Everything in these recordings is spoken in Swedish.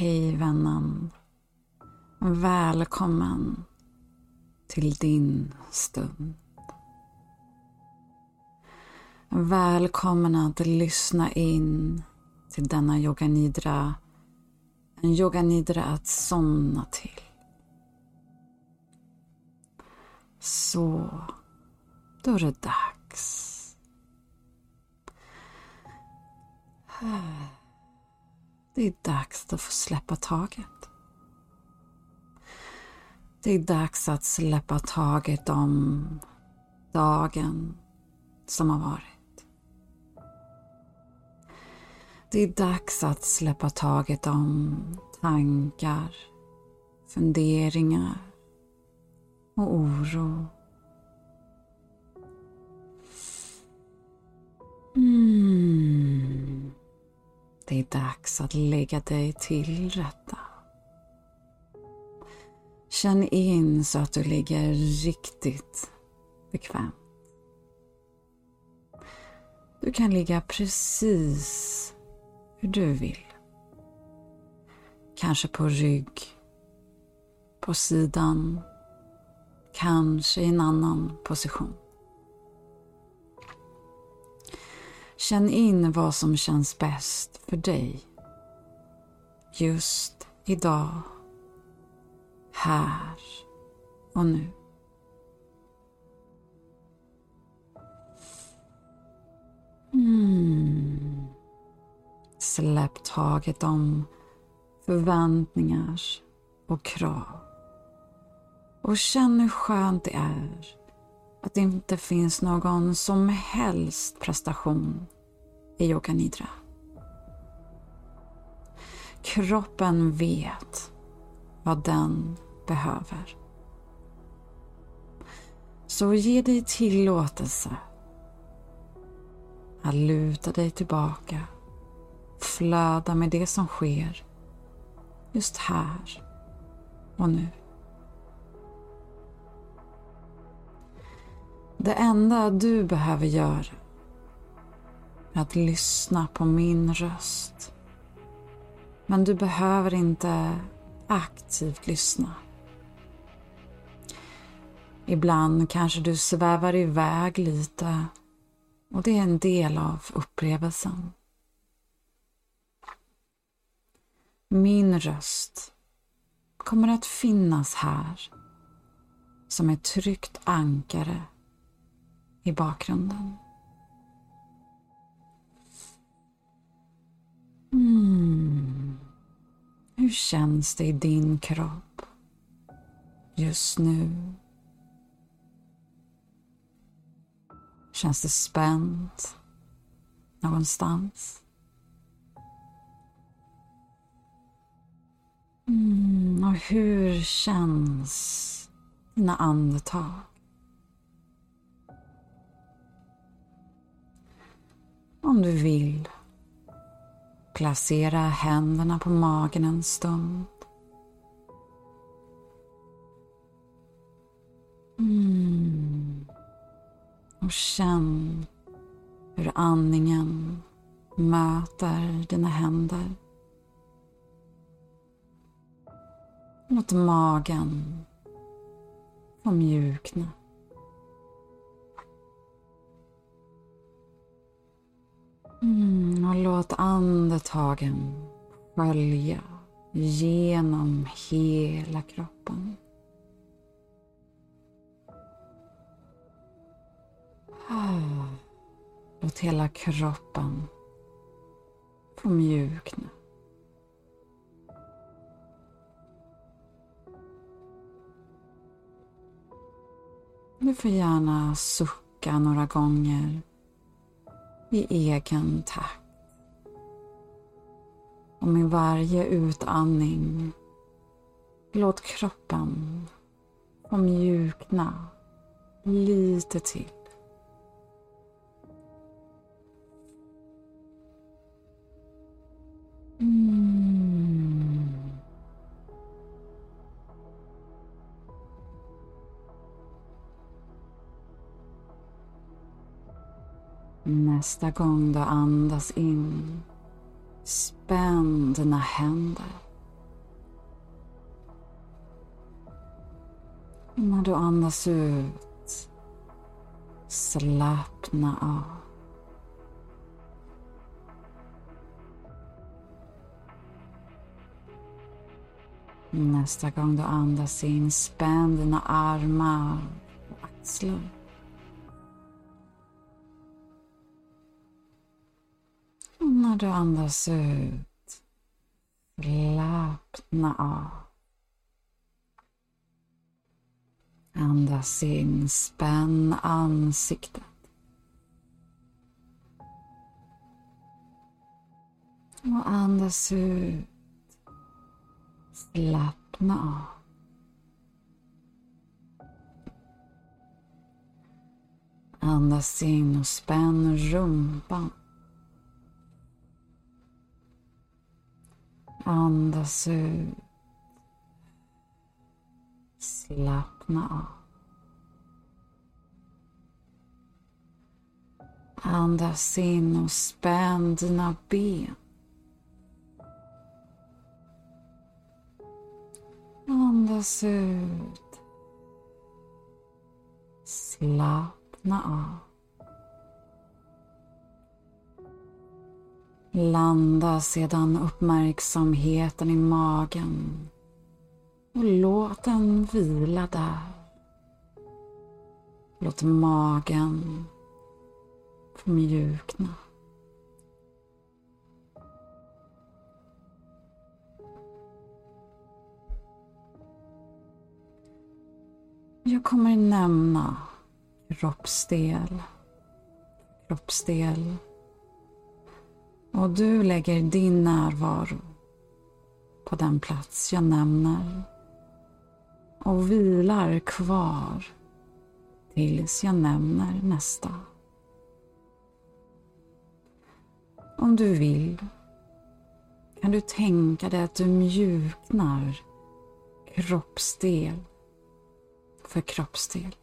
Hej vännen. Välkommen till din stund. Välkommen att lyssna in till denna yoga nidra. En yoga nidra att somna till. Så, då är det dags. Det är dags att få släppa taget. Det är dags att släppa taget om dagen som har varit. Det är dags att släppa taget om tankar, funderingar och oro. Mm. Det är dags att lägga dig till rätta. Känn in så att du ligger riktigt bekvämt. Du kan ligga precis hur du vill. Kanske på rygg, på sidan, kanske i en annan position. Känn in vad som känns bäst för dig. Just idag. Här och nu. Mm. Släpp taget om förväntningar och krav. Och känn hur skönt det är att det inte finns någon som helst prestation i yoga nidra. Kroppen vet vad den behöver. Så ge dig tillåtelse att luta dig tillbaka, flöda med det som sker just här och nu. Det enda du behöver göra att lyssna på min röst. Men du behöver inte aktivt lyssna. Ibland kanske du svävar iväg lite och det är en del av upplevelsen. Min röst kommer att finnas här som ett tryggt ankare i bakgrunden. Mm. Hur känns det i din kropp just nu? Känns det spänt någonstans? Mm, och hur känns dina andetag? Om du vill, placera händerna på magen en stund. Mm. Och känn hur andningen möter dina händer. Låt magen få mjukna. Mm, och låt andetagen skölja genom hela kroppen. Låt hela kroppen få mjukna. Du får gärna sucka några gånger i egen takt. Och med varje utandning låt kroppen få mjukna lite till. Nästa gång du andas in, spänn dina händer. När du andas ut, slappna av. Nästa gång du andas in, spänn dina armar och axlar. Du andas ut, slappna av. Andas in, spänn ansiktet. Och andas ut, slappna av. Andas in och spänn rumpan. Andas ut. Slappna av. Andas in och spänn dina ben. Andas ut. Slappna av. Landa sedan uppmärksamheten i magen och låt den vila där. Låt magen få mjukna. Jag kommer nämna kroppsdel, kroppsdel och du lägger din närvaro på den plats jag nämner och vilar kvar tills jag nämner nästa. Om du vill kan du tänka dig att du mjuknar kroppsdel för kroppsdel.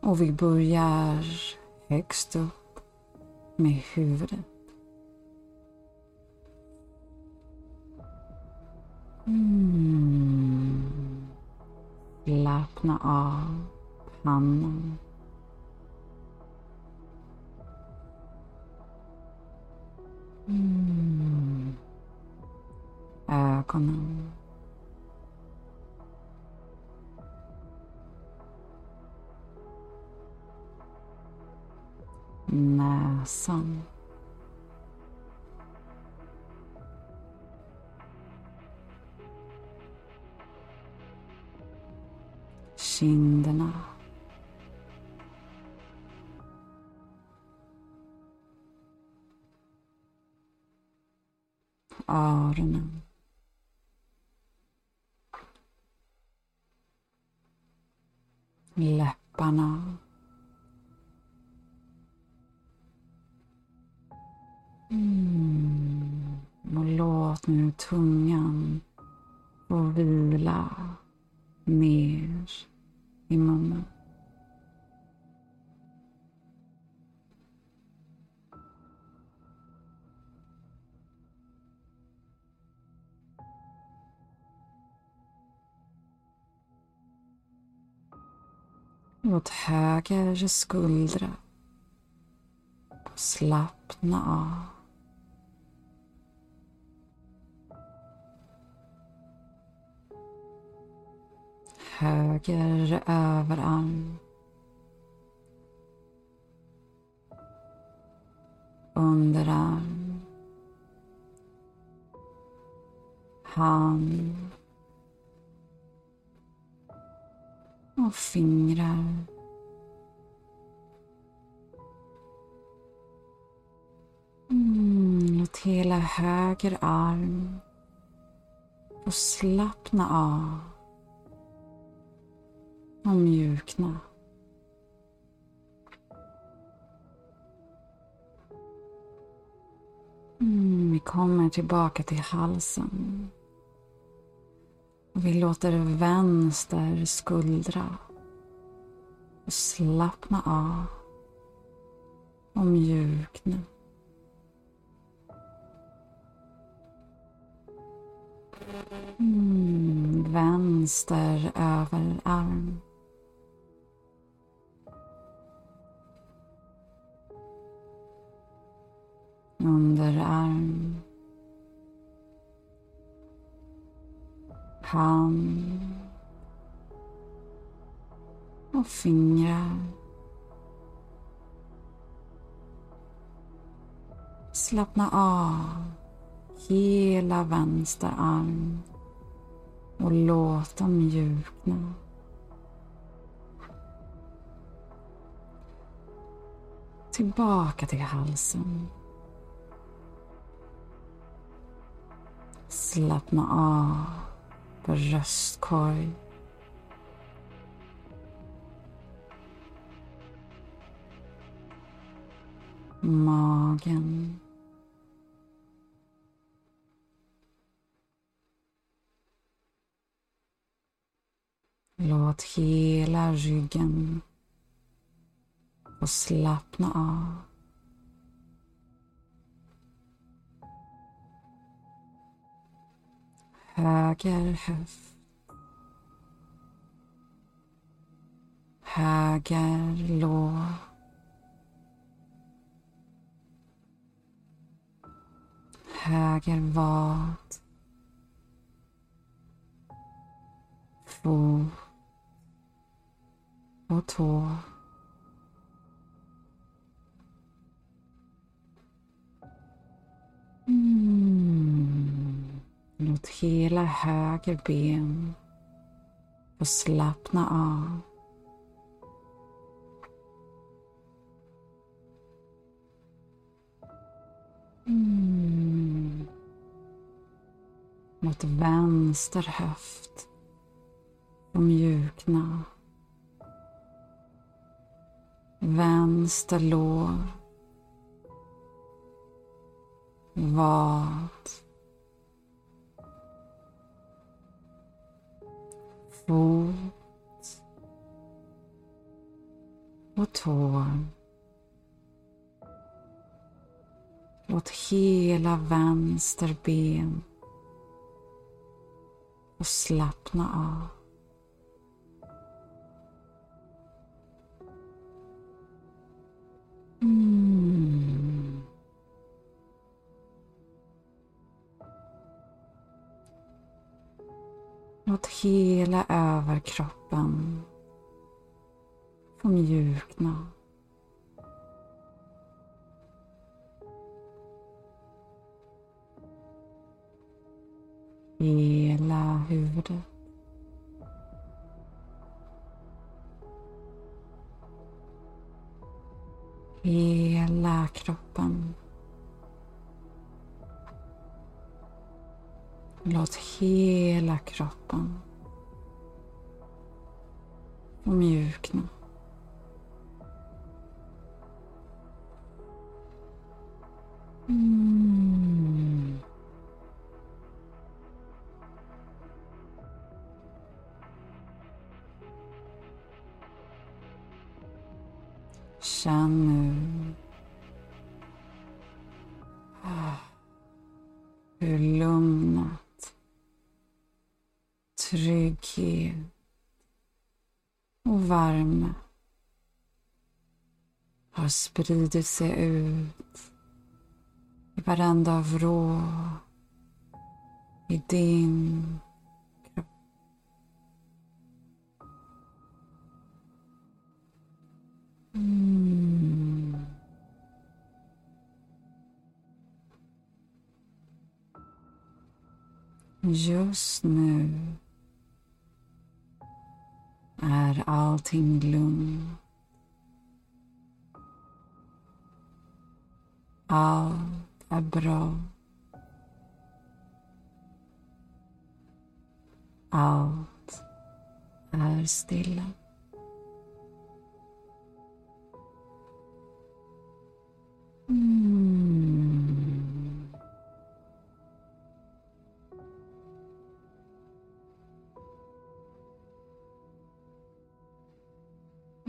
Och vi börjar högst upp med huvudet. Mm. Slappna av pannan. Mm. Ögonen. Näsan. Kinderna. Öronen. Läpparna. Mm. Och låt nu tungan få vila ner i munnen. Låt höger skuldra slappna av. Höger överarm. Underarm. Hand. Och fingrar. Mm, låt hela höger arm och slappna av och mjukna. Mm, vi kommer tillbaka till halsen. Och vi låter vänster skuldra slappna av och mjukna. Mm, vänster överarm. Underarm. Hand. Och fingrar. Slappna av hela vänster arm och låt dem mjukna. Tillbaka till halsen. Slappna av bröstkorg. Magen. Låt hela ryggen få slappna av. Höger höft. Höger lår. Höger vad. Fot och tå. Mot hela höger ben och slappna av. Mm. Mot vänster höft och mjukna. Vänster lår. Vad. Fot. Och tå. Låt hela vänster ben Och slappna av. Låt hela överkroppen få mjukna. Hela huvudet. Hela kroppen. Låt hela kroppen få mjukna. Mm. Trygghet och värme har spridit sig ut i varenda vrå i din kropp. Mm. Just nu är allting lugnt. Allt är bra. Allt är stilla. Mm.